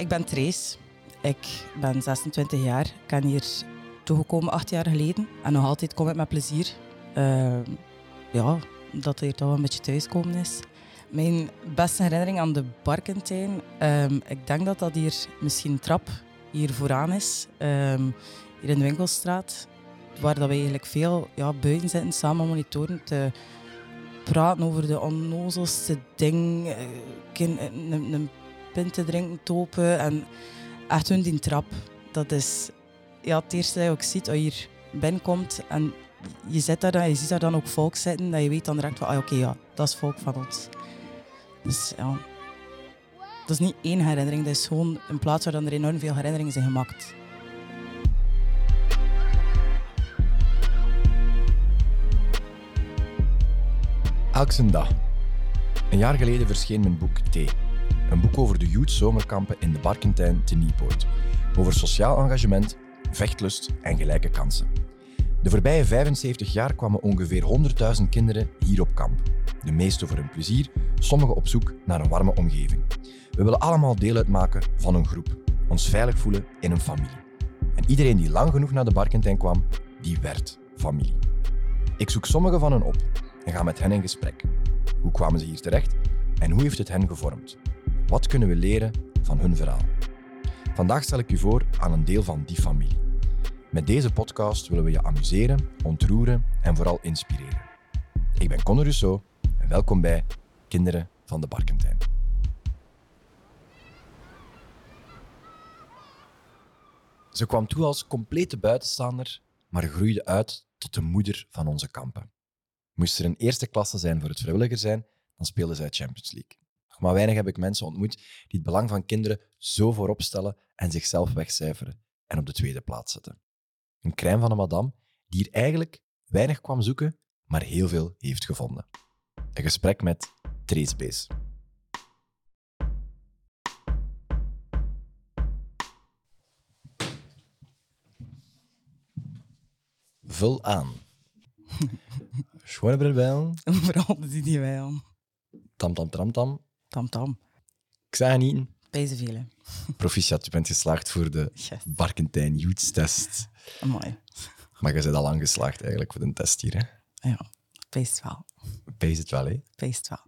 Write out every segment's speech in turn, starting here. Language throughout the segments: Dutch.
ik ben Trace. Ik ben 26 jaar. Ik ben hier toegekomen acht jaar geleden. En nog altijd kom ik met plezier. Uh, ja, dat hier toch een beetje thuiskomen is. Mijn beste herinnering aan de Barkentijn, um, ik denk dat dat hier misschien trap hier vooraan is. Um, hier in de winkelstraat. Waar dat we eigenlijk veel ja, buiten zitten, samen monitoren te praten over de onnozelste ding. Een, een pint te drinken, topen. En echt hun die trap. Dat is ja, het eerste dat je ook ziet als je hier binnenkomt. En je, zit daar, je ziet daar dan ook volk zitten. Dat je weet dan direct van, ah, oké, ja, dat is volk van ons. Dus ja, dat is niet één herinnering. Dat is gewoon een plaats waar dan er enorm veel herinneringen zijn gemaakt. Elke dag. Een jaar geleden verscheen mijn boek T. Een boek over de youth zomerkampen in de Barkentijn te Nieuwpoort. Over sociaal engagement, vechtlust en gelijke kansen. De voorbije 75 jaar kwamen ongeveer 100.000 kinderen hier op kamp. De meeste voor hun plezier, sommigen op zoek naar een warme omgeving. We willen allemaal deel uitmaken van een groep, ons veilig voelen in een familie. En iedereen die lang genoeg naar de Barkentijn kwam, die werd familie. Ik zoek sommigen van hen op en ga met hen in gesprek. Hoe kwamen ze hier terecht en hoe heeft het hen gevormd? Wat kunnen we leren van hun verhaal? Vandaag stel ik u voor aan een deel van die familie. Met deze podcast willen we je amuseren, ontroeren en vooral inspireren. Ik ben Conor Rousseau en welkom bij Kinderen van de Barkentijn. Ze kwam toe als complete buitenstaander, maar groeide uit tot de moeder van onze kampen. Moest er een eerste klasse zijn voor het vrijwilliger zijn, dan speelde zij Champions League. Maar weinig heb ik mensen ontmoet die het belang van kinderen zo voorop stellen en zichzelf wegcijferen en op de tweede plaats zetten. Een crème van een madame die hier eigenlijk weinig kwam zoeken, maar heel veel heeft gevonden. Een gesprek met Trace Bees. Vul aan. Brillen. Vooral die die aan. Tam tam tam tam. Tam tam. Ik zei. Deze vele. Proficiat, je bent geslaagd voor de Yes. Barkentijn Youth Test. Mooi. Maar je bent al lang geslaagd eigenlijk voor de test hier. Hè? Ja, peest wel. Pees het wel, hè? Peest wel.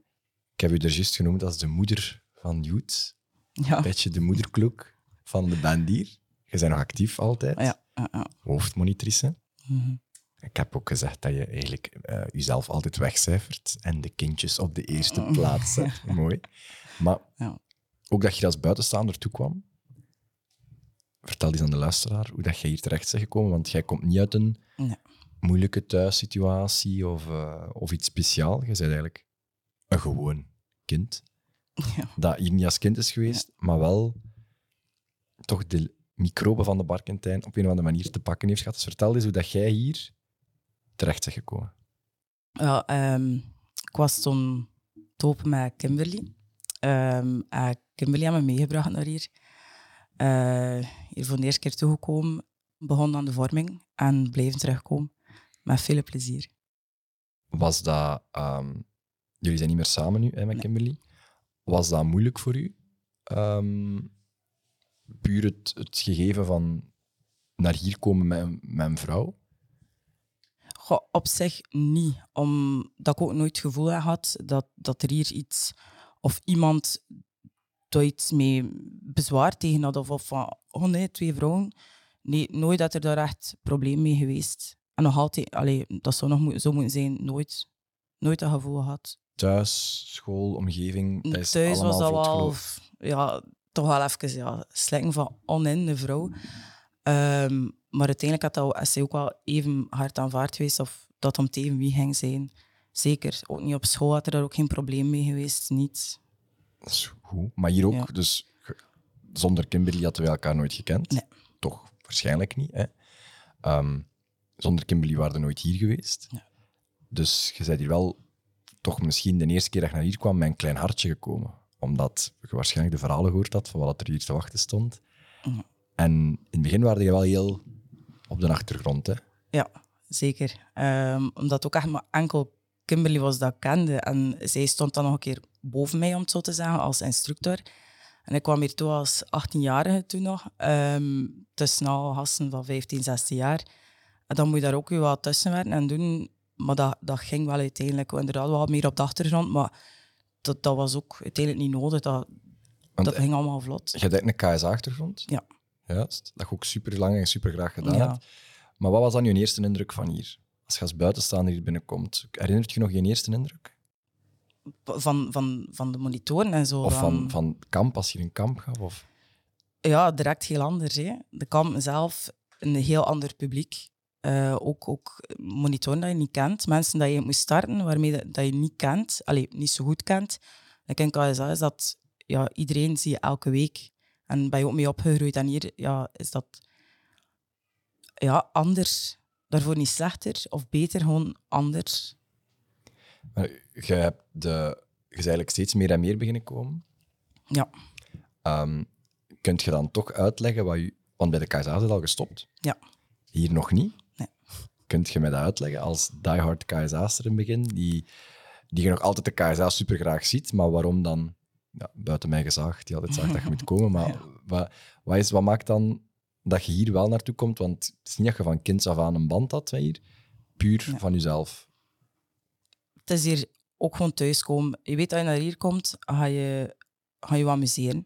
Ik heb u er juist genoemd als de moeder van Youth. Ja. Beetje de moederkloek van de band hier. Je bent nog actief altijd. Ja, ja, ja. Hoofdmonitrice. Mhm. Ik heb ook gezegd dat je eigenlijk eh, jezelf altijd wegcijfert en de kindjes op de eerste plaats zet. Mooi. Maar Ja. ook dat je als buitenstaander toekwam. Vertel eens aan de luisteraar hoe dat je hier terecht bent gekomen, want jij komt niet uit een Nee. moeilijke thuissituatie of, eh, of iets speciaal. Je bent eigenlijk een gewoon kind. Ja. Dat hier niet als kind is geweest, maar wel toch de microben van de Barkentijn op een of andere manier te pakken heeft gehad. Dus vertel eens hoe dat jij hier terecht bent gekomen. Ja, ehm, ik was toen topen met Kimberly. Ehm, en Kimberly heeft me meegebracht naar hier. Eh, hier voor de eerste keer toegekomen, begon aan de vorming en bleven terugkomen. Met veel plezier. Was dat... ehm, jullie zijn niet meer samen nu hè, met Nee. Kimberly. Was dat moeilijk voor u? Ehm, puur het, het gegeven van naar hier komen met, een vrouw? Goh, op zich niet, omdat ik ook nooit het gevoel gehad dat, dat er hier iets of iemand daar iets mee bezwaar tegen had. Of, of van, oh nee, twee vrouwen. Nee, nooit dat er daar echt probleem mee geweest. En nog altijd, allee, dat zou nog zo moeten zijn, nooit, nooit dat gevoel gehad. Thuis, school, omgeving, dat is Thuis was dat wel, ja, toch wel even ja, slikken van onin, de vrouw. Ehm, maar uiteindelijk had dat, zij ook wel even hard aanvaard geweest of dat om tegen wie ging zijn. Zeker, ook niet op school had er daar ook geen probleem mee geweest, niets. Dat is goed. Maar hier ook, Ja. dus zonder Kimberly hadden we elkaar nooit gekend. Nee. Toch waarschijnlijk niet. Hè? Ehm, zonder Kimberly waren we nooit hier geweest. Ja. Dus je bent hier wel toch misschien de eerste keer dat je naar hier kwam met een klein hartje gekomen. Omdat je waarschijnlijk de verhalen gehoord had van wat er hier te wachten stond. Ja. En in het begin waren je wel heel op de achtergrond. Hè? Ja, zeker. Ehm, omdat ook echt maar enkel Kimberly was dat ik kende. En zij stond dan nog een keer boven mij, om het zo te zeggen, als instructor. En ik kwam hier toe als 18-jarige toen nog. ehm tussen al gasten van 15, 16 jaar. En dan moet je daar ook weer wat tussen werken en doen. Maar dat, dat ging wel uiteindelijk inderdaad wel meer op de achtergrond. Maar dat, dat was ook uiteindelijk niet nodig. Dat, Want dat ging allemaal vlot. je hebt een KSA-achtergrond. Ja. Juist. Dat je ook super lang en super graag gedaan Ja. hebt. Maar wat was dan je eerste indruk van hier? Als je als buitenstaander hier binnenkomt, herinnert je nog je eerste indruk? Van, van, van de monitoren en zo. Of van, van kamp, als je in een kamp gaf? Of... Ja, direct heel anders. Hè. De kamp zelf, een heel ander publiek. Eh, ook, ook monitoren dat je niet kent. Mensen dat je moet starten, waarmee dat, dat je niet kent. Allee, niet zo goed kent. Ik denk KSA is dat ja, iedereen zie je elke week. En ben je ook mee opgegroeid. En hier ja, is dat ja, anders. Daarvoor niet slechter of beter, gewoon anders. Maar je, hebt de, je is eigenlijk steeds meer en meer beginnen komen. Ja, Ehm kunt je dan toch uitleggen wat je... Want bij de KSA is het al gestopt. ja. Hier nog niet. Nee. Kunt je mij dat uitleggen als diehard KSA'ster in het begin, die, die je nog altijd de KSA super graag ziet, maar waarom dan, ja, buiten mij gezaagd, die altijd zegt dat je moet komen, maar wat, wat, is, wat maakt dan dat je hier wel naartoe komt? Want het is niet dat je van kinds af aan een band had hier, puur Nee. van jezelf. het is hier ook gewoon thuiskomen. Je weet dat je naar hier komt, ga je, ga je wat amuseren.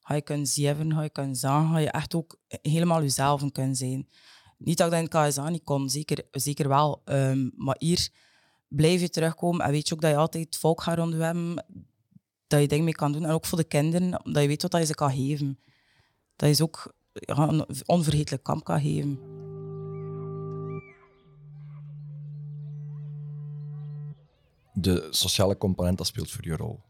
Ga je kunnen zeven, ga je kunnen zagen, ga je echt ook helemaal jezelf kunnen zijn. Niet dat ik dat in het KSA niet kon, zeker, zeker wel. Ehm, maar hier blijf je terugkomen en weet je ook dat je altijd volk gaat rond je hebben, dat je dingen mee kan doen. En ook voor de kinderen, dat je weet wat je ze kan geven. Dat je ze ook ja, een onvergetelijk kamp kan geven. De sociale component, dat speelt voor je rol.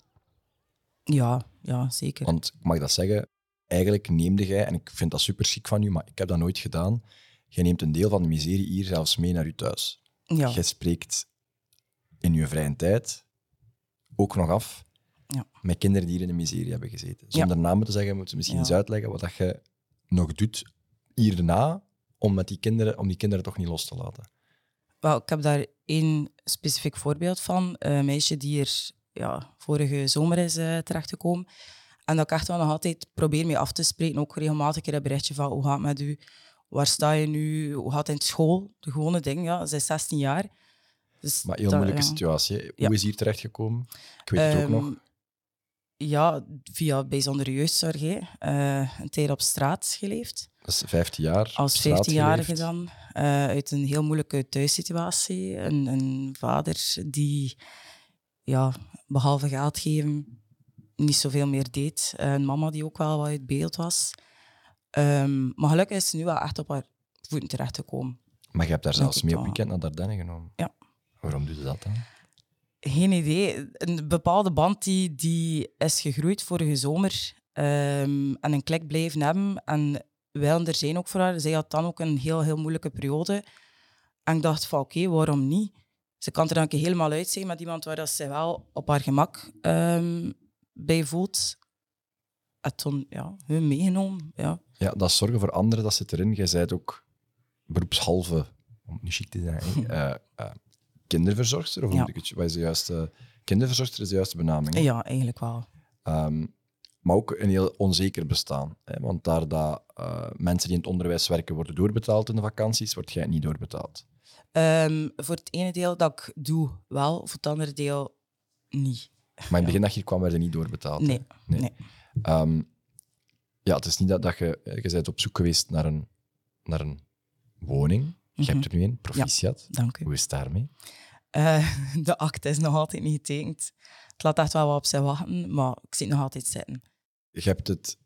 Ja, ja zeker. Want ik mag dat zeggen, eigenlijk neemde jij, en ik vind dat super chic van u, maar ik heb dat nooit gedaan, jij neemt een deel van de miserie hier zelfs mee naar je thuis. Ja. Jij spreekt in je vrije tijd ook nog af Ja. met kinderen die hier in de miserie hebben gezeten. Zonder namen te zeggen, moeten we misschien Ja. eens uitleggen wat dat je nog doet hierna om, met die kinderen, om die kinderen toch niet los te laten. Wel, ik heb daar één specifiek voorbeeld van. Een meisje die er ja, vorige zomer is eh, terechtgekomen. En dat ik echt wel nog altijd probeer mee af te spreken. Ook regelmatig een keer een berichtje van hoe gaat het met u? Waar sta je nu? Hoe gaat het in school? De gewone dingen, ja. Ze is 16 jaar. Dus Maar heel dat- moeilijke ja. situatie. Ja. Hoe is hier terechtgekomen? Ik weet het ook Ehm, nog. Ja, via bijzondere jeugdzorg. hè. Eh, een tijd op straat geleefd. Dat is 15 jaar. Als straat 14-jarige geleefd. dan, eh, uit een heel moeilijke thuissituatie. Een, een vader die, ja, behalve geld geven, niet zoveel meer deed. Een mama die ook wel wat uit beeld was. Ehm, maar gelukkig is ze nu wel echt op haar voeten terechtgekomen. Maar je hebt daar zelfs mee op weekend naar Dardenne genomen. Ja. Waarom doe je dat dan? Geen idee. Een bepaalde band die, die is gegroeid vorige zomer. ehm, en een klik blijven hebben. En wij er zijn ook voor haar. Zij had dan ook een heel, heel moeilijke periode. En ik dacht van, oké, waarom niet? Ze kan er dan een helemaal uit zijn met iemand waar dat ze wel op haar gemak ehm, bij voelt. En toen, ja, hun meegenomen. Ja. Ja, dat zorgen voor anderen, dat zit erin. Jij bent ook beroepshalve, om het niet chic te zijn, eh, kinderverzorgster? Of Ja. wat is de juiste... Kinderverzorgster is de juiste benaming. hè? ja, eigenlijk wel. Ehm, maar ook een heel onzeker bestaan. Hè? Want daar dat eh, mensen die in het onderwijs werken worden doorbetaald in de vakanties, word jij niet doorbetaald. Ehm, voor het ene deel dat ik doe, wel. Voor het andere deel, niet. Maar in het begin dat je hier kwam, werd je niet doorbetaald. hè? Nee, Nee. Ehm, ja, het is niet dat, dat je... Je bent op zoek geweest naar een, naar een woning. Je Mhm. hebt er nu een, proficiat. Dank u. Hoe is het daarmee? Eh, de akte is nog altijd niet getekend. Het laat echt wel wat op zich wachten, maar ik zie het nog altijd zitten. Je hebt het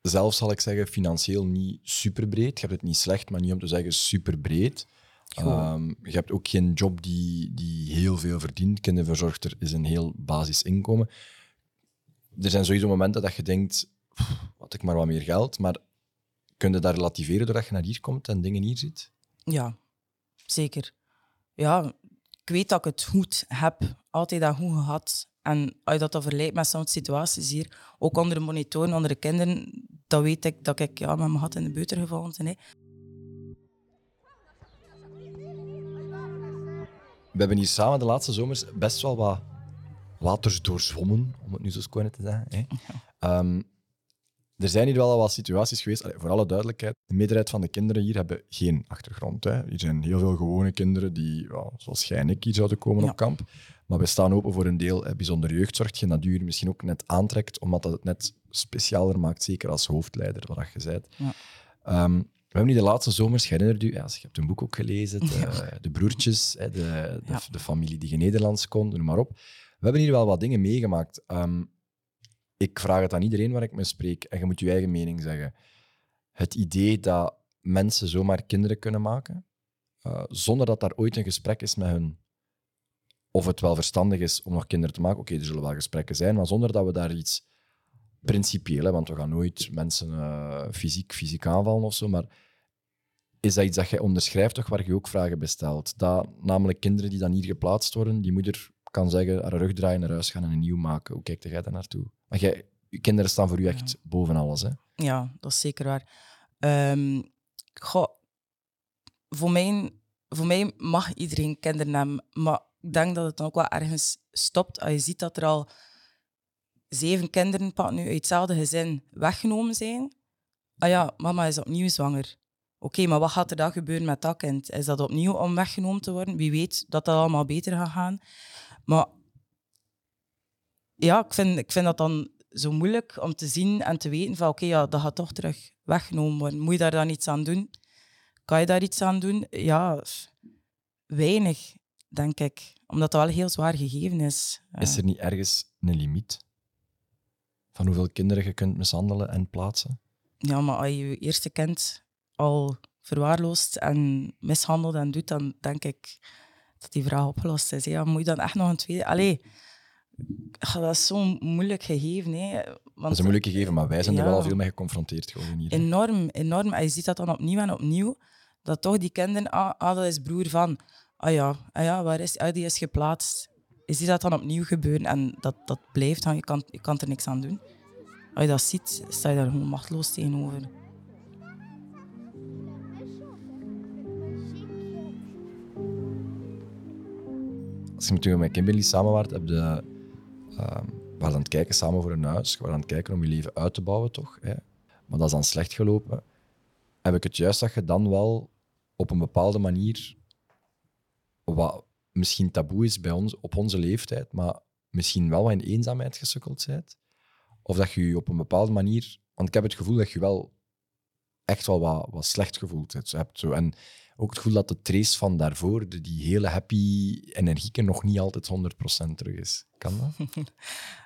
zelf, zal ik zeggen, financieel niet super breed. Je hebt het niet slecht, maar niet om te zeggen super breed. Goed. Ehm, je hebt ook geen job die, die heel veel verdient. Kinderverzorgster is een heel basisinkomen. Er zijn sowieso momenten dat je denkt, "Pff, had ik maar wat meer geld. Maar kun je dat relativeren doordat je naar hier komt en dingen hier ziet? Ja, zeker. Ja, ik weet dat ik het goed heb. Altijd dat goed gehad. En als je dat dan vergelijkt met sommige situaties hier, ook onder de monitoren, onder de kinderen, dan weet ik dat ik ja, met mijn gat in de buiter gevallen ben. hè. We hebben hier samen de laatste zomers best wel wat waters doorzwommen, om het nu zo squannen te zeggen. Hè. Ehm, er zijn hier wel wat situaties geweest, allee, voor alle duidelijkheid, de meerderheid van de kinderen hier hebben geen achtergrond. Hè. Hier zijn heel veel gewone kinderen die, zoals jij en ik, hier zouden komen Ja. op kamp. Maar we staan open voor een deel eh, bijzondere jeugdzorg, hetgeen dat u misschien ook net aantrekt, omdat dat het net specialer maakt, zeker als hoofdleider, wat je zei. Ja. Ehm, we hebben nu de laatste zomers, je herinnert u, ja, je hebt een boek ook gelezen, de, de broertjes, de, de, de familie die geen Nederlands kon, noem maar op. We hebben hier wel wat dingen meegemaakt. Ehm, ik vraag het aan iedereen waar ik mee spreek en je moet je eigen mening zeggen. Het idee dat mensen zomaar kinderen kunnen maken, eh, zonder dat daar ooit een gesprek is met hun, of het wel verstandig is om nog kinderen te maken. Oké, er zullen wel gesprekken zijn, maar zonder dat we daar iets principieel, hè, want we gaan nooit mensen eh, fysiek, fysiek aanvallen of zo, maar is dat iets dat jij onderschrijft, toch, waar je ook vragen bij stelt? Dat namelijk kinderen die dan hier geplaatst worden, die moeder kan zeggen, haar rug draaien, naar huis gaan en een nieuw maken. Hoe kijkt jij daar naartoe? Maar jij, je kinderen staan voor u echt boven alles, hè? Ja, dat is zeker waar. Ehm, goh, voor, mij, voor mij mag iedereen kinderen hebben, maar ik denk dat het dan ook wel ergens stopt als je ziet dat er al zeven kinderen pak nu uit hetzelfde gezin weggenomen zijn. Ah ja, mama is opnieuw zwanger. Oké, maar wat gaat er dan gebeuren met dat kind? Is dat opnieuw om weggenomen te worden? Wie weet dat dat allemaal beter gaat gaan. Maar ja, ik vind, ik vind dat dan zo moeilijk om te zien en te weten van oké, ja, dat gaat toch terug weggenomen worden. Moet je daar dan iets aan doen? Kan je daar iets aan doen? Ja, weinig, denk ik. Omdat dat wel een heel zwaar gegeven is. Is er niet ergens een limiet van hoeveel kinderen je kunt mishandelen en plaatsen? Ja, maar als je je eerste kind al verwaarloost en mishandelt en doet, dan denk ik dat die vraag opgelost is. Ja, moet je dan echt nog een tweede... Allee, dat is zo'n moeilijk gegeven. Hè. Want Dat is een moeilijk gegeven, maar wij zijn er wel al veel mee geconfronteerd hier. hè. Enorm, enorm. En je ziet dat dan opnieuw en opnieuw. Dat toch die kinderen, ah, ah dat is broer van. Ah ja, ah ja waar is, ah, die is geplaatst. Je ziet dat dan opnieuw gebeuren en dat, dat blijft dan. Je kan, je kan er niks aan doen. Als je dat ziet, sta je daar gewoon machteloos tegenover. Als je toen met Kimberly samen was, heb je, we waren aan het kijken samen voor een huis. We waren aan het kijken om je leven uit te bouwen, toch? Hè? Maar dat is dan slecht gelopen. Heb ik het juist dat je dan wel op een bepaalde manier, wat misschien taboe is bij ons, op onze leeftijd, maar misschien wel wat in eenzaamheid gesukkeld bent? Of dat je je op een bepaalde manier... Want ik heb het gevoel dat je wel echt wel wat, wat slecht gevoeld hebt. zo. En ook het gevoel dat de trace van daarvoor, de- die hele happy energieke, nog niet altijd 100% terug is. Kan dat?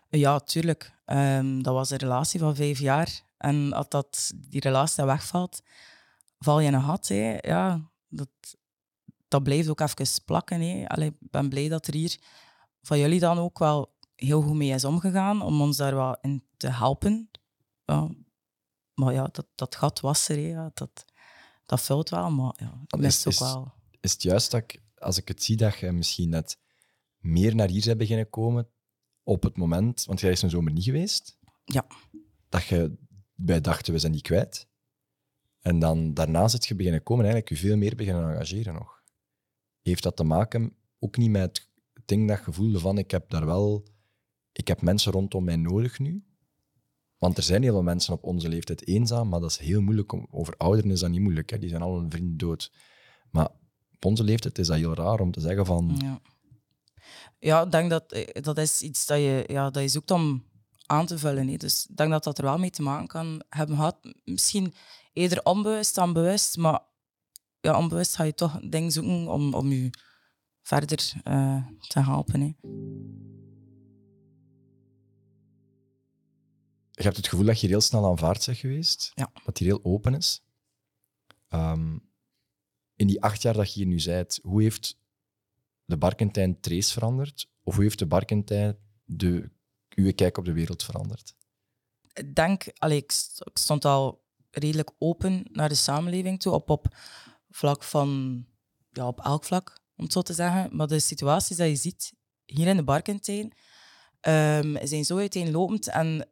Ja, tuurlijk. Ehm, dat was een relatie van vijf jaar. En als dat, die relatie wegvalt, val je een gat. Ja, dat, dat blijft ook even plakken. Hè. Allee, ik ben blij dat er hier van jullie dan ook wel heel goed mee is omgegaan om ons daar wat in te helpen. Maar ja, dat, dat gat was er. Ja, dat, dat vult wel, maar ja, ik mis is- ook wel. Is het juist dat ik, als ik het zie, dat je misschien net meer naar hier bent beginnen komen op het moment, want jij is een zomer niet geweest, Ja. dat je, wij dachten, we zijn die kwijt. En dan daarna zit je beginnen komen, eigenlijk je veel meer beginnen engageren nog. Heeft dat te maken ook niet met het ding dat je voelde van, ik heb daar wel, ik heb mensen rondom mij nodig nu? Want er zijn heel veel mensen op onze leeftijd eenzaam, maar dat is heel moeilijk. Om, over ouderen is dat niet moeilijk, hè? die zijn al een vriend dood. Maar op onze leeftijd is dat heel raar om te zeggen van... Ja, ja ik denk dat eh, dat is iets dat je, ja, dat je zoekt om aan te vullen. Hè. Dus ik denk dat dat er wel mee te maken kan hebben gehad. Misschien eerder onbewust dan bewust, maar ja, onbewust ga je toch dingen zoeken om, om je verder eh, te helpen. Hè. Je hebt het gevoel dat je heel snel aanvaard bent geweest. Ja. Dat hier heel open is. Ehm, in die acht jaar dat je hier nu bent, hoe heeft de Barkentijn Trace veranderd? Of hoe heeft de Barkentijn de, uw kijk op de wereld veranderd? ik denk, allee, ik stond al redelijk open naar de samenleving toe, op, op vlak van, ja, op elk vlak, om het zo te zeggen. Maar de situaties die je ziet hier in de Barkentijn ehm, zijn zo uiteenlopend en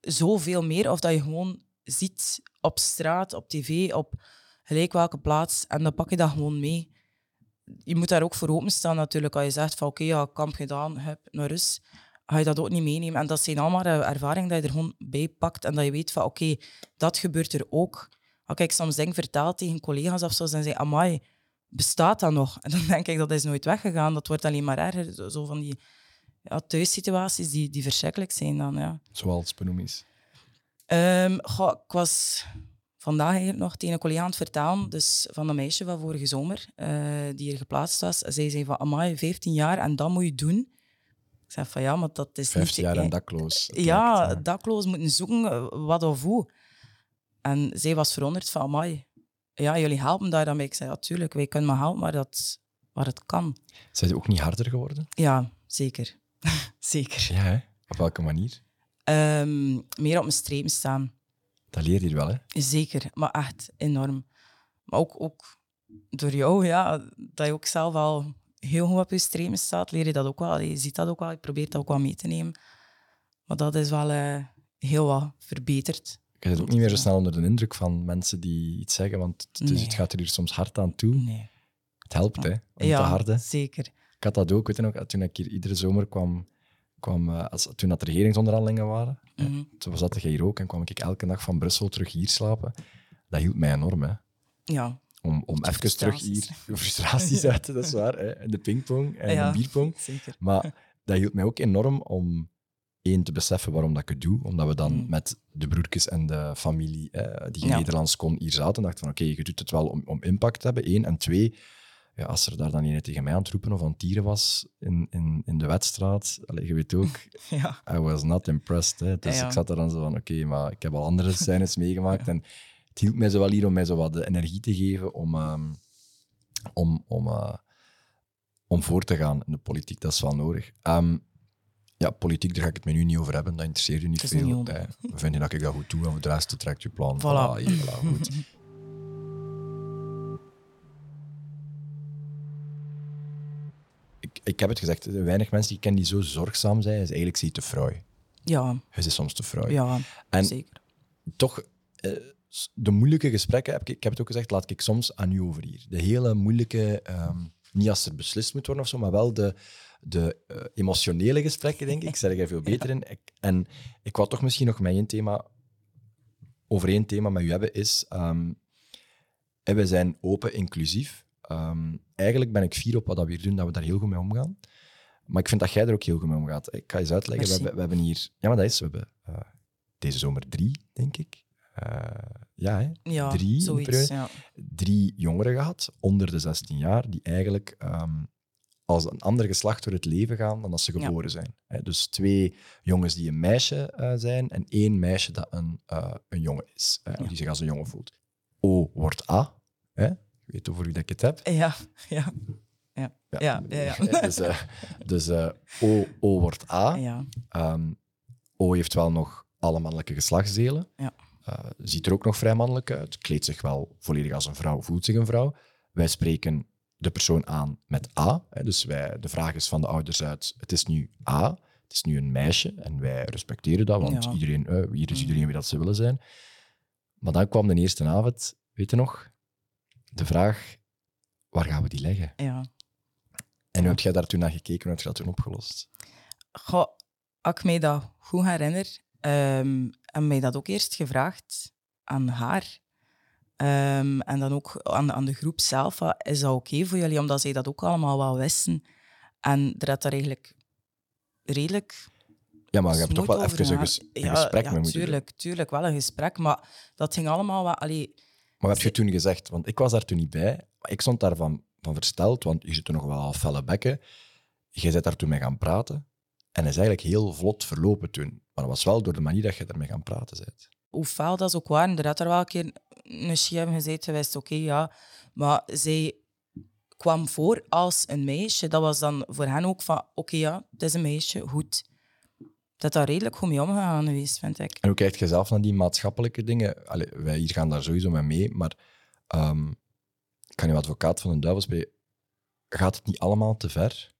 zoveel meer, of dat je gewoon ziet op straat, op tv, op gelijk welke plaats, en dan pak je dat gewoon mee. Je moet daar ook voor openstaan natuurlijk, als je zegt van oké, ja, kamp gedaan, heb naar rust. ga je dat ook niet meenemen. En dat zijn allemaal eh, ervaringen dat je er gewoon bij pakt en dat je weet van oké, dat gebeurt er ook. Als ik soms denk, vertaal tegen collega's of zo, dan zeg amai, bestaat dat nog? En dan denk ik, dat is nooit weggegaan. Dat wordt alleen maar erger. Zo van die ja, thuissituaties die, die verschrikkelijk zijn dan, ja. Zoals benoem eens. Um, ik was vandaag eigenlijk nog tegen een collega aan het vertellen, dus van een meisje van vorige zomer, uh, die hier geplaatst was. Zij zei van, amai, 15 jaar en dat moet je doen. Ik zei van, ja, maar dat is 15 jaar en dakloos. Ja, lijkt, dakloos moeten zoeken, eh, wat of hoe. En zij was verwonderd van, amai, ja, jullie helpen daar dan mee. Ik zei, ja, tuurlijk, wij kunnen maar helpen, maar dat, waar het kan. Zijn ze ook niet harder geworden? Ja, zeker. zeker. Ja, hè? op welke manier? Um, meer op mijn stream staan. Dat leer je wel, hè? Zeker, maar echt enorm. Maar ook, ook door jou, ja, dat je ook zelf al heel goed op je stream staat, leer je dat ook wel. Je ziet dat ook wel, je probeert dat ook wel mee te nemen. Maar dat is wel uh, heel wat verbeterd. Je zit ook niet meer zo snel onder de indruk van mensen die iets zeggen, want het, het gaat er hier soms hard aan toe. Nee. Het helpt, hè, om ja, te harden. zeker. Ik had dat ook, weet je nog, toen ik hier iedere zomer kwam, kwam uh, als, toen dat de regeringsonderhandelingen waren, mm -hmm. toen zat ik hier ook en kwam ik elke dag van Brussel terug hier slapen. Dat hielp mij enorm, hè. Ja. Om, om even terug hier frustraties uit te, dat is waar, hè. de pingpong en ja, de bierpong. Zeker. Maar dat hielp mij ook enorm om één te beseffen waarom dat ik het doe. Omdat we dan Mm. met de broertjes en de familie eh, die in Ja. Nederlands kon hier zaten. En dachten van oké, je doet het wel om, om impact te hebben. Eén. En twee, ja, als er daar dan een tegen mij aan het roepen of aan het tieren was in, in, in de wedstraat. Je weet ook, Ja. I was not impressed. Hè. Dus Ja, ja. ik zat daar dan zo van oké, maar ik heb al andere scènes meegemaakt. En het hielp mij zo wel hier om mij zo wat de energie te geven om, ehm, om, om, eh, om voor te gaan in de politiek. Dat is wel nodig. Ehm, ja, politiek, daar ga ik het met u niet over hebben. Dat interesseert u niet veel. niet we vinden dat ik dat goed doe en voor de rest trekt je plan. Voilà. hier, voilà, goed. ik, heb het gezegd, weinig mensen die ik ken die zo zorgzaam zijn, is eigenlijk zie te fraai. Ja, Je is soms te fraai. ja En- zeker. toch, eh, de moeilijke gesprekken, heb ik, ik heb het ook gezegd, laat ik soms aan u over hier. De hele moeilijke, ehm, niet als er beslist moet worden of zo, maar wel de, de eh, emotionele gesprekken, denk ik. Ik zeg er veel beter in. Ik, en ik wou toch misschien nog met één thema, over één thema met u hebben, is, eh, we zijn open, inclusief. Ehm, eigenlijk ben ik fier op wat dat we hier doen, dat we daar heel goed mee omgaan. Maar ik vind dat jij er ook heel goed mee omgaat. Ik ga eens uitleggen. We hebben, we hebben hier... Ja, maar dat is... We hebben eh, deze zomer drie, denk ik. Eh, ja, hè? Ja, drie zoiets. Ja. drie jongeren gehad, onder de 16 jaar, die eigenlijk ehm, als een ander geslacht door het leven gaan dan als ze Ja. geboren zijn. Hè, Dus twee jongens die een meisje eh, zijn en één meisje dat een, een jongen is, hè, die zich als een jongen voelt. O wordt A. Hè? Weet over wie dat ik het heb. Ja, ja. Ja, ja, ja. ja. dus eh, dus eh, o, o wordt A. ja. Ehm, o heeft wel nog alle mannelijke geslachtsdelen. Ja. Eh, ziet er ook nog vrij mannelijk uit. Kleedt zich wel volledig als een vrouw, voelt zich een vrouw. Wij spreken de persoon aan met A. Hè, dus wij, de vraag is van de ouders uit: het is nu A, het is nu een meisje. En wij respecteren dat, want iedereen, hier is Mm. iedereen wie dat ze willen zijn. Maar dan kwam de eerste avond, weet je nog, de vraag: waar gaan we die leggen? ja. En hoe heb jij daar toen naar gekeken? Hoe heb je dat toen opgelost? Goh, als ik mij dat goed herinner, ehm en mij dat ook eerst gevraagd aan haar. Ehm, en dan ook aan de, aan de groep zelf, is dat oké voor jullie? Omdat zij dat ook allemaal wel wisten. En er had daar eigenlijk redelijk Ja, maar je hebt toch wel even een, gegaan. ges- een ja, gesprek ja, mee moeten doen. tuurlijk, tuurlijk, wel een gesprek. Maar dat ging allemaal wel... Allee, Maar wat heb je toen gezegd? Want ik was daar toen niet bij. Maar ik stond daarvan van versteld, want je zit er nog wel al felle bekken. Je bent daar toen mee gaan praten. En dat is eigenlijk heel vlot verlopen toen. Maar dat was wel door de manier dat je ermee gaan praten bent. hoe fel dat ze ook waren. Er had er wel een keer een chef gezegd geweest, oké, ja. Maar zij kwam voor als een meisje. Dat was dan voor hen ook van, oké, ja, het is een meisje, goed. Dat daar redelijk goed mee omgegaan geweest, vind ik. En hoe kijkt je zelf naar die maatschappelijke dingen? Wij hier gaan daar sowieso mee mee, maar ehm, ik kan je advocaat van de duivel spelen. Gaat het niet allemaal te ver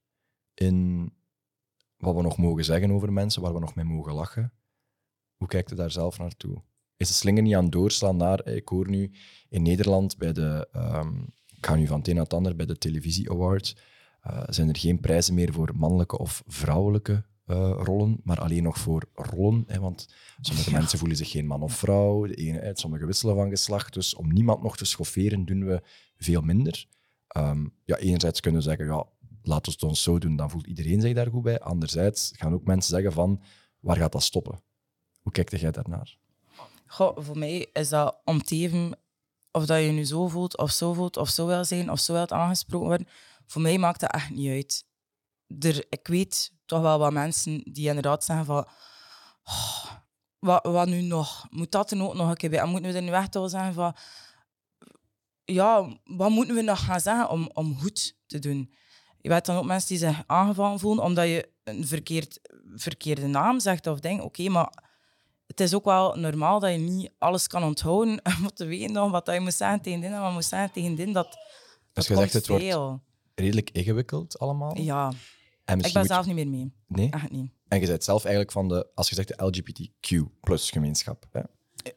in wat we nog mogen zeggen over mensen, waar we nog mee mogen lachen? Hoe kijkt je daar zelf naartoe? Is de slinger niet aan doorslaan naar, eh, ik hoor nu in Nederland bij de, ehm, ik ga nu van het een naar het ander, bij de televisie awards, eh, zijn er geen prijzen meer voor mannelijke of vrouwelijke rollen, maar alleen nog voor rollen. Hè, want sommige mensen voelen zich geen man of vrouw, de ene uit, sommige wisselen van geslacht. Dus om niemand nog te schofferen, doen we veel minder. Ehm, ja, enerzijds kunnen we zeggen, ja, laten we het ons zo doen, dan voelt iedereen zich daar goed bij. Anderzijds gaan ook mensen zeggen van, waar gaat dat stoppen? Hoe kijkt jij daarnaar? Goh, voor mij is dat om te even of dat je nu zo voelt, of zo voelt, of zo wil zijn, of zo wilt aangesproken worden. Voor mij maakt dat echt niet uit. Er, ik weet toch wel wat mensen die inderdaad zeggen van... Oh, wat, wat nu nog? Moet dat er ook nog een keer bij? En moeten we er nu echt al zeggen van... Ja, wat moeten we nog gaan zeggen om, om goed te doen? Je weet dan ook mensen die zich aangevallen voelen omdat je een verkeerd, verkeerde naam zegt of denkt, oké, maar het is ook wel normaal dat je niet alles kan onthouden om te weten nog wat je moet zeggen tegen dit en wat moet zeggen tegen dit. Dat, dus je zegt, het wordt redelijk ingewikkeld allemaal? Ja. Ik ben zelf niet meer mee. Nee? Echt niet. En je bent zelf eigenlijk van de, als je zegt, de LGBTQ plus gemeenschap. Hè?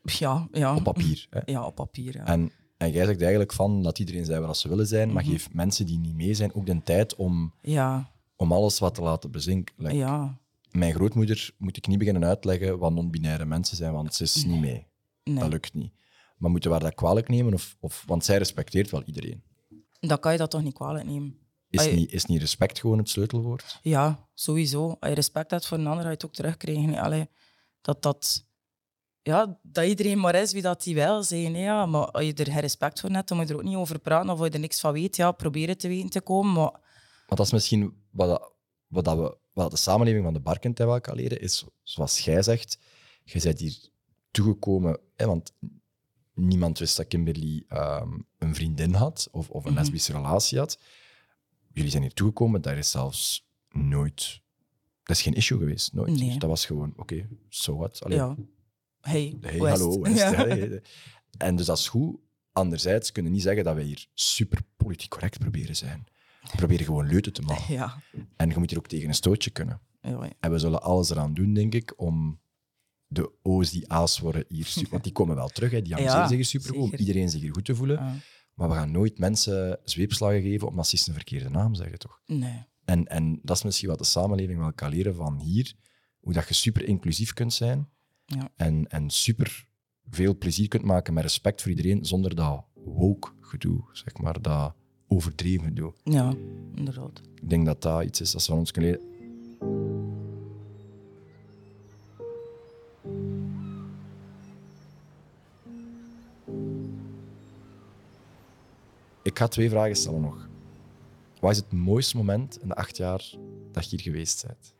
Ja, ja. Op papier. Hè? Ja, op papier. Ja. En, en jij zegt eigenlijk van dat iedereen zijn wat ze willen zijn, maar mhm. geef mensen die niet mee zijn ook de tijd om, ja. om alles wat te laten bezinken. ja mijn grootmoeder moet ik niet beginnen uitleggen wat non-binaire mensen zijn, want ze is niet mee. Nee. Dat lukt niet. Maar moeten we dat kwalijk nemen? Of, of, want zij respecteert wel iedereen. Dan kan je dat toch niet kwalijk nemen? Is, niet, is niet respect gewoon het sleutelwoord? Ja, sowieso. Als je respect hebt voor een ander, ga je het ook terugkrijgen. Allee, dat, dat, ja, dat iedereen maar is wie dat hij wil zijn. Ja. Maar als je er geen respect voor hebt, dan moet je er ook niet over praten. Of als je er niks van weet, ja, probeer het te weten te komen. Maar... Want dat is misschien wat, wat dat we wat de samenleving van de Barkentij wel kan leren, is zoals jij zegt, je bent hier toegekomen, hè, want niemand wist dat Kimberly ehm, een vriendin had of, of een mhm. lesbische relatie had. Jullie zijn hier toegekomen, daar is zelfs nooit... Dat is geen issue geweest, nooit. Dus dat was gewoon, oké, okay, so what. Ja. Hey, hey hallo. En dus dat is goed. Anderzijds kunnen we niet zeggen dat wij hier super politiek correct proberen zijn. We proberen gewoon leuten te maken. Ja. En je moet hier ook tegen een stootje kunnen. Ja, En we zullen alles eraan doen, denk ik, om de O's die A's worden hier. Want die komen wel terug, hè. die amuseren zich super goed, om iedereen zich hier goed te voelen. Maar we gaan nooit mensen zweepslagen geven omdat ze een verkeerde naam zeggen, toch? Nee. En, en dat is misschien wat de samenleving wel kan leren van hier, hoe dat je super inclusief kunt zijn ja. en, en super veel plezier kunt maken met respect voor iedereen, zonder dat woke gedoe, zeg maar, dat overdreven doe. Ja, inderdaad. Ik denk dat dat iets is dat ze van ons kunnen leren. Ik ga twee vragen stellen nog. Wat is het mooiste moment in de acht jaar dat je hier geweest bent?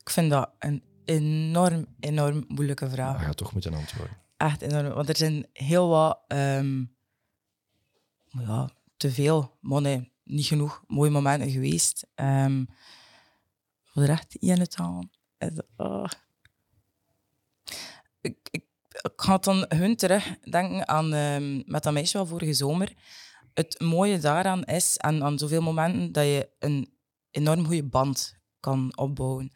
Ik vind dat een enorm, enorm moeilijke vraag. Je gaat toch moeten antwoorden. Echt enorm, want er zijn heel wat um, ja, te veel, maar niet genoeg mooie momenten geweest. Um, voor de recht in het aan. Oh. Ik, ik, ik ga dan hun terug denken aan um, met dat meisje van vorige zomer. Het mooie daaraan is, en aan zoveel momenten, dat je een enorm goede band kan opbouwen.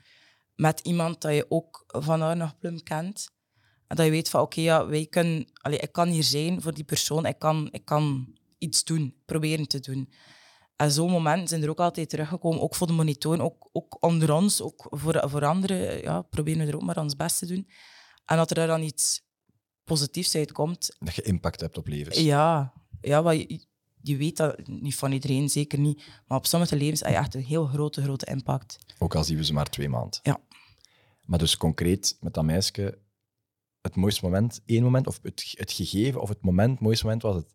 Met iemand dat je ook van haar nog plum kent. En dat je weet van, oké, ja, wij kunnen... Allez, ik kan hier zijn voor die persoon. Ik kan, ik kan iets doen, proberen te doen. En zo'n momenten zijn er ook altijd teruggekomen, ook voor de monitoren, ook, ook onder ons, ook voor, voor anderen. Ja, proberen we er ook maar ons best te doen. En dat er dan iets positiefs uitkomt. Dat je impact hebt op levens. Ja, ja wat je, je weet dat niet van iedereen, zeker niet. Maar op sommige levens heb je echt een heel grote, grote impact. Ook al zien we ze maar twee maanden. Ja. Maar dus concreet met dat meisje, het mooiste moment, één moment, of het, het gegeven of het moment, het mooiste moment was het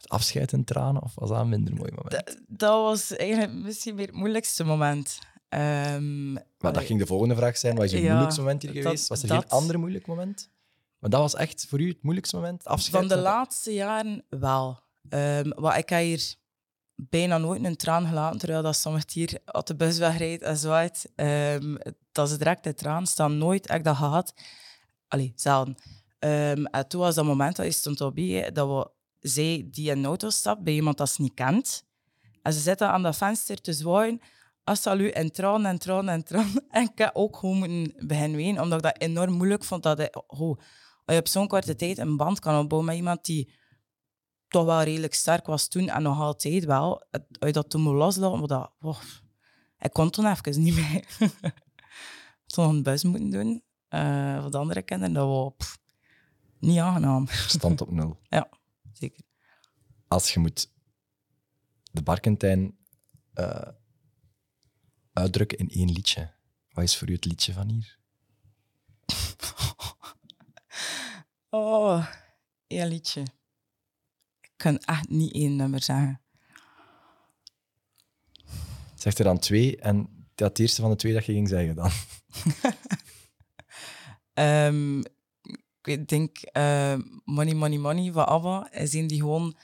het afscheid in tranen, of was dat een minder mooi moment? Dat, was eigenlijk misschien weer het moeilijkste moment. Um, maar dat ging de volgende vraag zijn. Wat is je moeilijkste moment hier geweest? Was er geen ander moeilijk moment? Maar dat was echt voor u het moeilijkste moment? Afscheid van de laatste jaren wel. Um, ik heb hier bijna nooit een traan gelaten, terwijl dat soms hier op de bus wegrijdt en zwaait. Um, dat is direct de traan staan. Nooit heb ik dat gehad. Allee, zelden. Um, en toen was dat moment dat je stond op dat we zij die in een auto stapt bij iemand dat ze niet kent. En ze zitten aan dat venster te zwaaien. Als u en tranen en tranen en tranen. En ik heb ook gewoon moeten beginnen wenen, omdat ik dat enorm moeilijk vond. Dat ik, oh, als je op zo'n korte tijd een band kan opbouwen met iemand die toch wel redelijk sterk was toen en nog altijd wel. Je dat toen moet loslaten, dat, oh, ik kon toen even niet meer. zo'n een bus moeten doen. Uh, voor de andere kinderen, dat was pff, niet aangenaam. Stand op nul. ja, zeker. Als je moet de Barkentijn uh, uitdrukken in één liedje, wat is voor u het liedje van hier? oh, één liedje. Ik kan echt niet één nummer zeggen. Zeg er dan twee en dat eerste van de twee dat je ging zeggen dan? um, ik denk uh, Money, Money, Money van ABBA is een die gewoon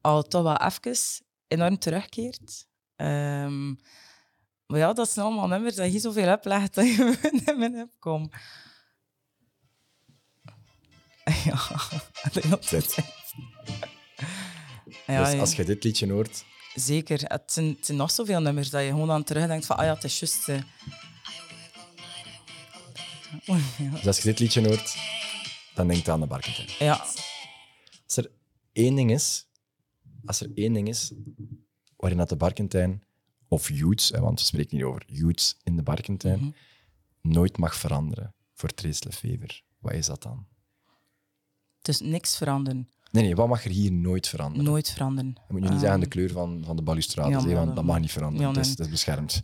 al toch wel even enorm terugkeert. Um, maar ja, dat zijn allemaal nummers dat je zoveel oplegt dat je niet meer hebt. Ja, hele tijd. Ja, dus als je dit liedje hoort... Zeker. Het zijn, het zijn nog zoveel nummers dat je gewoon aan terugdenkt van ah ja, het is juist... Uh... Dus als je dit liedje hoort, dan denk je aan de Barkentijn. Ja. Als er één ding is... Als er één ding is waarin dat de Barkentijn of youths, want we spreken hier over youths in de Barkentijn, mm nooit mag veranderen voor Trace Lefever. Wat is dat dan? Dus niks veranderen. Nee, nee, wat mag er hier nooit veranderen? Nooit veranderen. Je moet je niet zeggen de kleur van, van de balustrade, ja, want dat mag niet veranderen. Ja, het, is, beschermd.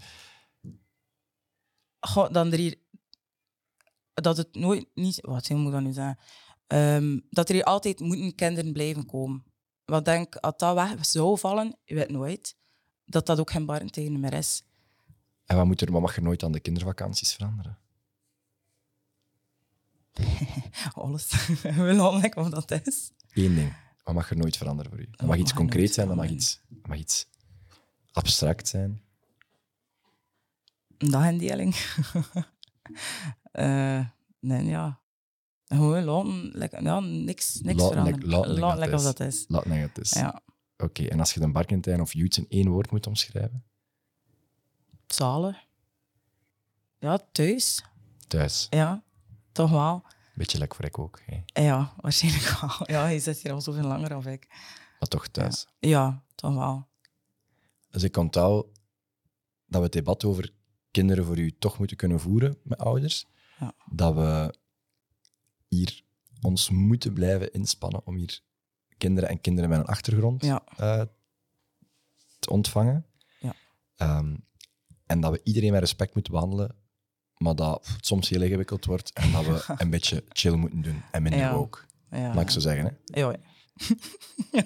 Goh, dan er hier... Dat het nooit... Niet, wat moet ik dan nu zeggen? Um, dat er hier altijd moeten kinderen blijven komen. Want denk, als dat weg zou vallen, je weet nooit, dat dat ook geen barentijn meer is. En wat, moet er, wat mag er nooit aan de kindervakanties veranderen? Alles. We willen ontdekken wat dat is. Eén ding. Wat mag er nooit veranderen voor u? Dat mag iets concreet zijn, dat mag iets, mag iets abstract zijn. Een dagindeling. uh, nee, ja. Gewoon laten, like, ja, niks, niks veranderen. Laat als dat is. Laat het is. Ja. Oké, en als je de Barkentijn of Youths in één woord moet omschrijven? Zalen. Ja, thuis. Thuis. Ja, toch wel. Beetje lekker voor ik ook. Ja, waarschijnlijk wel. Ja, je zit hier al zoveel langer dan ik. Maar toch thuis? Ja, ja toch wel. Dus ik onthoud dat we het debat over kinderen voor u toch moeten kunnen voeren met ouders. Ja. Dat we hier ons moeten blijven inspannen om hier kinderen en kinderen met een achtergrond ja. uh, te ontvangen. Ja. Um, en dat we iedereen met respect moeten behandelen, maar dat het soms heel ingewikkeld wordt en dat we een beetje chill moeten doen. En minder ja. ook. Ja. Mag ik zo zeggen, hè? Ja.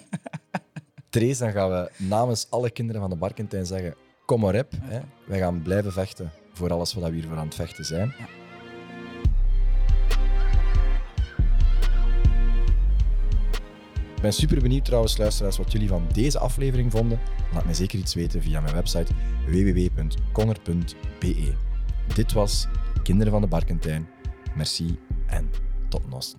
Therese, dan gaan we namens alle kinderen van de Barkentijn zeggen, kom maar op. Hè. Wij gaan blijven vechten voor alles wat we hier voor aan het vechten zijn. Ja. Ik ben super benieuwd trouwens, luisteraars, wat jullie van deze aflevering vonden. Laat mij zeker iets weten via mijn website www.konger.be. Dit was Kinderen van de Barkentijn. Merci en tot nos.